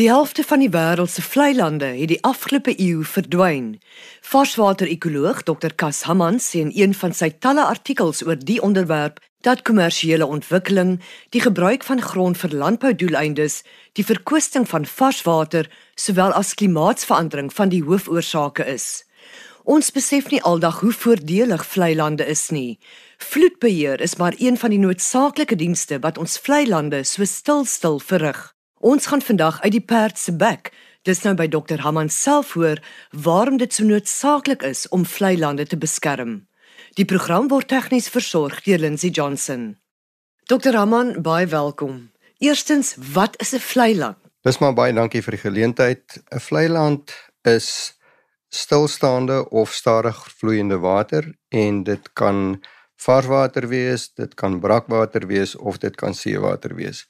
Die helfte van die wêreld se vlei lande het die afgelope eeu verdwyn. Varswater-ekoloog Dr. Kas Hamans sê in een van sy talle artikels oor die onderwerp dat kommersiële ontwikkeling, die gebruik van grond vir landboudoeleindes, die verkwisting van varswater, sowel as klimaatsverandering van die hoofoorsake is. Ons besef nie aldag hoe voordelig vlei lande is nie. Vloedbeheer is maar een van die noodsaaklike dienste wat ons vlei lande so stil stil verrig. Ons gaan vandag uit die perd se bek. Dis nou by Dr. Haman self hoor waarom dit so noodsaaklik is om vlei lande te beskerm. Die program word tegnies versorg deur Lindsey Johnson. Dr. Haman, baie welkom. Eerstens, wat is 'n vlei land? Dis maar baie dankie vir die geleentheid. 'n Vlei land is stilstaande of stadig vloeiende water en dit kan varswater wees, dit kan brakwater wees of dit kan seewater wees.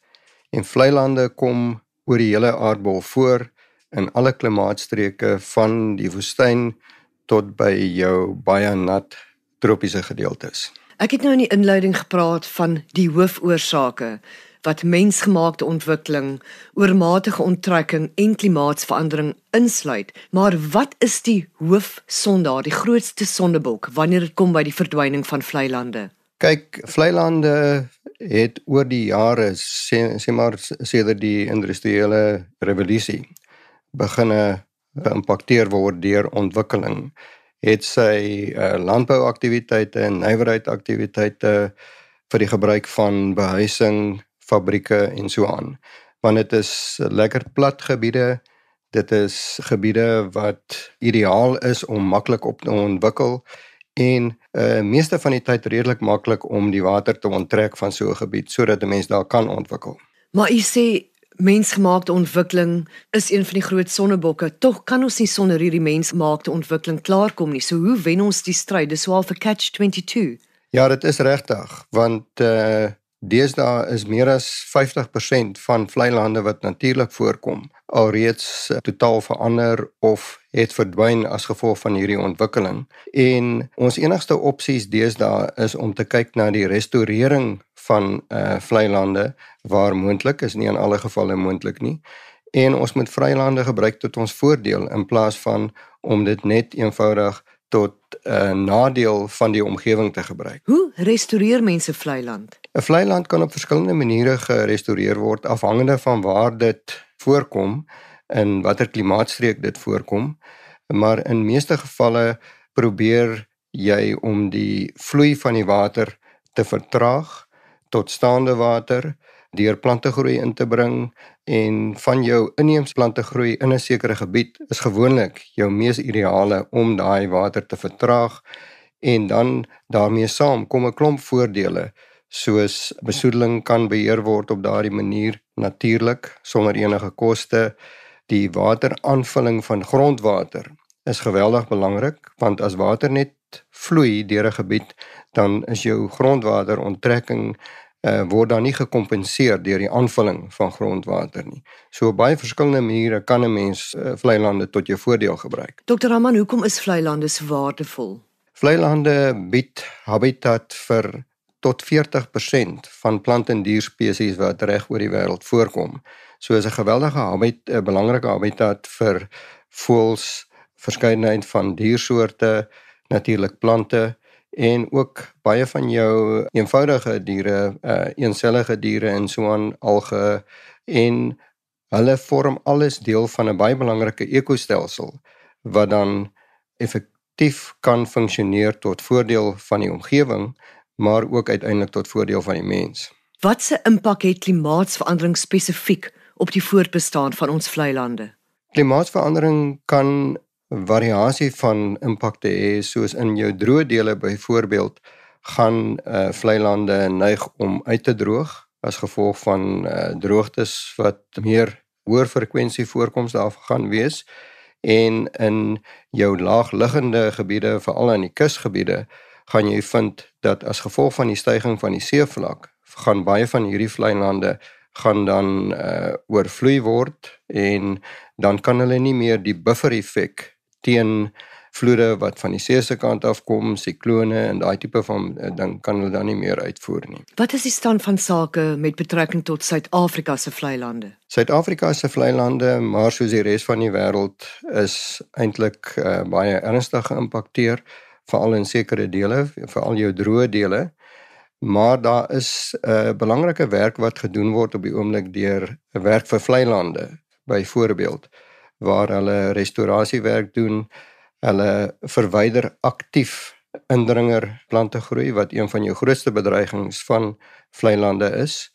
En vlei lande kom oor die hele aardbol voor in alle klimaatstreke van die woestyn tot by jou baie nat tropiese gedeeltes. Ek het nou in die inleiding gepraat van die hoofoorsake wat mensgemaakte ontwikkeling, oormatige onttrekking en klimaatsverandering insluit. Maar wat is die hoofsondaar, die grootste sondebok wanneer dit kom by die verdwyning van vlei lande? Kyk, vlei lande het oor die jare sê, sê maar sedert die industriële revolusie begine geïmpakteer word deur ontwikkeling het sy uh, landbouaktiwiteite en nywerheidaktiwiteite vir die gebruik van behuising, fabrieke en so aan. Want dit is lekker plat gebiede. Dit is gebiede wat ideaal is om maklik op te ontwikkel en uh meeste van die tyd redelik maklik om die water te onttrek van so 'n gebied sodat 'n mens daar kan ontwikkel. Maar u sê mensgemaakte ontwikkeling is een van die groot sonnebokke. Tog kan ons nie sonder hierdie mensgemaakte ontwikkeling klaarkom nie. So hoe wen ons die stryd? Dis swaar vir catch 22. Ja, dit is regtig want uh Deesdae is meer as 50% van vlei lande wat natuurlik voorkom alreeds eh, totaal verander of het verdwyn as gevolg van hierdie ontwikkeling. En ons enigste opsies deesdae is om te kyk na die restaurering van uh vlei lande waar moontlik is, nie in alle gevalle moontlik nie. En ons moet vry lande gebruik tot ons voordeel in plaas van om dit net eenvoudig tot 'n uh, nadeel van die omgewing te gebruik. Hoe restoreer mense vlei land? 'n Vlei land kan op verskillende maniere gerestoreer word afhangende van waar dit voorkom en watter klimaatstreek dit voorkom. Maar in meeste gevalle probeer jy om die vloei van die water te vertraag tot staande water deur plantegroei in te bring en van jou inheemse plantegroei in 'n sekere gebied is gewoonlik jou mees ideale om daai water te vertraag en dan daarmee saam kom 'n klomp voordele soos besoedeling kan beheer word op daardie manier natuurlik sonder enige koste. Die wateraanvulling van grondwater is geweldig belangrik want as water net vloei deur 'n gebied dan is jou grondwateronttrekking uh, word dan nie gekompenseer deur die aanvulling van grondwater nie. So op baie verskillende maniere kan 'n mens uh, vlei lande tot jou voordeel gebruik. Dr. Raman, hoekom is vlei lande so waardevol? Vlei lande bied habitat vir tot 40% van plant en dierspesies wat reg oor die wêreld voorkom. So is 'n geweldige habitat, 'n belangrike habitat vir voëls, verskeidenheid van diersoorte, natuurlik plante en ook baie van jou eenvoudige diere, uh eensellige diere en so aan alge en hulle vorm alles deel van 'n baie belangrike ekostelsel wat dan effektief kan funksioneer tot voordeel van die omgewing, maar ook uiteindelik tot voordeel van die mens. Watse impak het klimaatsverandering spesifiek op die voortbestaan van ons vlei lande? Klimaatsverandering kan variasie van impakte hê soos in jou droë dele byvoorbeeld gaan uh vlei lande neig om uit te droog as gevolg van uh droogtes wat meer hoër frekwensie voorkoms daar gaan wees. En in jou laagliggende gebiede veral in die kusgebiede gaan jy vind dat as gevolg van die stygings van die seevlak gaan baie van hierdie vlei lande gaan dan uh oorvloei word en dan kan hulle nie meer die buffer effek teen vloede wat van die see se kant af kom, siklone en daai tipe van uh, ding kan hulle dan nie meer uitvoer nie. Wat is die stand van sake met betrekking tot Suid-Afrika se vlei lande? Suid-Afrika se vlei lande, maar soos die res van die wêreld is eintlik uh, baie ernstig geïmpakteer veral in sekere dele, veral jou droë dele. Maar daar is 'n uh, belangrike werk wat gedoen word op die oomblik deur 'n werk vir vlei lande, byvoorbeeld waar hulle restaurasiewerk doen. Hulle verwyder aktief indringer plante groei wat een van jou grootste bedreigings van vlei lande is.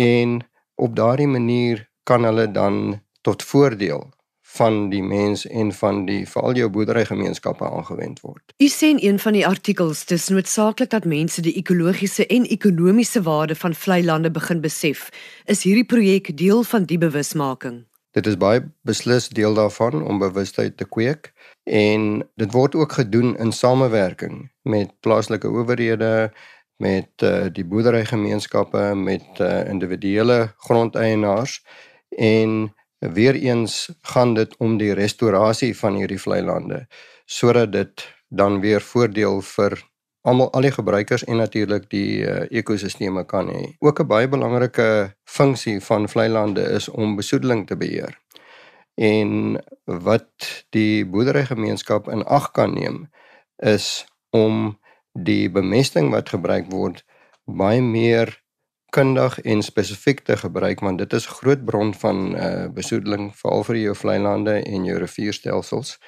En op daardie manier kan hulle dan tot voordeel van die mens en van die veral jou boerderygemeenskappe aangewend word. U sê in een van die artikels dis noodsaaklik dat mense die ekologiese en ekonomiese waarde van vlei lande begin besef. Is hierdie projek deel van die bewusmaking? Dit is baie beslis deel daarvan om bewustheid te kweek en dit word ook gedoen in samewerking met plaaslike owerhede met uh, die boerderygemeenskappe met uh, individuele grondeienaars en Weereens gaan dit om die restaurasie van hierdie vlei lande sodat dit dan weer voordeel vir almal al die gebruikers en natuurlik die uh, ekosisteme kan hê. Ook 'n baie belangrike funksie van vlei lande is om besoedeling te beheer. En wat die boerderygemeenskap in ag kan neem is om die bemesting wat gebruik word baie meer kundig en spesifiek te gebruik want dit is groot bron van uh besoedeling veral vir jou vlei lande en jou rivierstelsels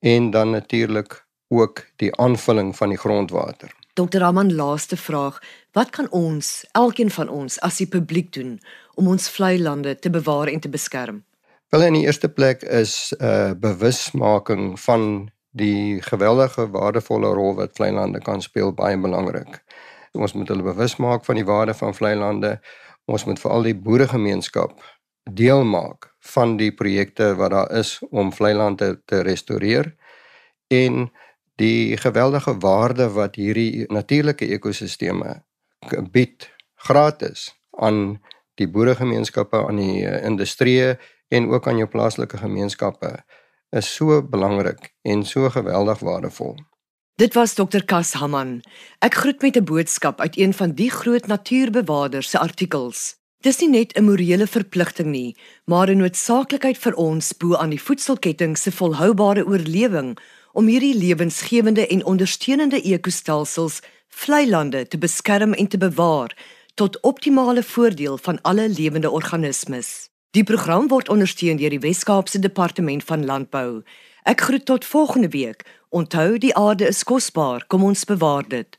en dan natuurlik ook die aanvulling van die grondwater. Dr. Raman laaste vraag, wat kan ons, elkeen van ons as die publiek doen om ons vlei lande te bewaar en te beskerm? Wel in die eerste plek is 'n uh, bewusmaking van die geweldige waardevolle rol wat vlei lande kan speel baie belangrik. Ons moet hulle bewus maak van die waarde van vlei lande. Ons moet veral die boeregemeenskap deel maak van die projekte wat daar is om vlei lande te restoreer en die geweldige waarde wat hierdie natuurlike ekosisteme bied gratis aan die boeregemeenskappe aan die eh, industrie en ook aan jou plaaslike gemeenskappe is so belangrik en so geweldig waardevol. Dit was Dr. Kas Haman. Ek groet met 'n boodskap uit een van die groot natuurbewaarders se artikels. Dis nie net 'n morele verpligting nie, maar 'n noodsaaklikheid vir ons bo aan die voedselketting se volhoubare oorlewing om hierdie lewensgewende en ondersteunende ekostelsels, vlei lande te beskerm en te bewaar tot optimale voordeel van alle lewende organismes. Die program word ondersteun deur die Wes-Kaapse Departement van Landbou. Ek groet tot volgende week. Onthou die aarde is kosbaar, kom ons bewaar dit.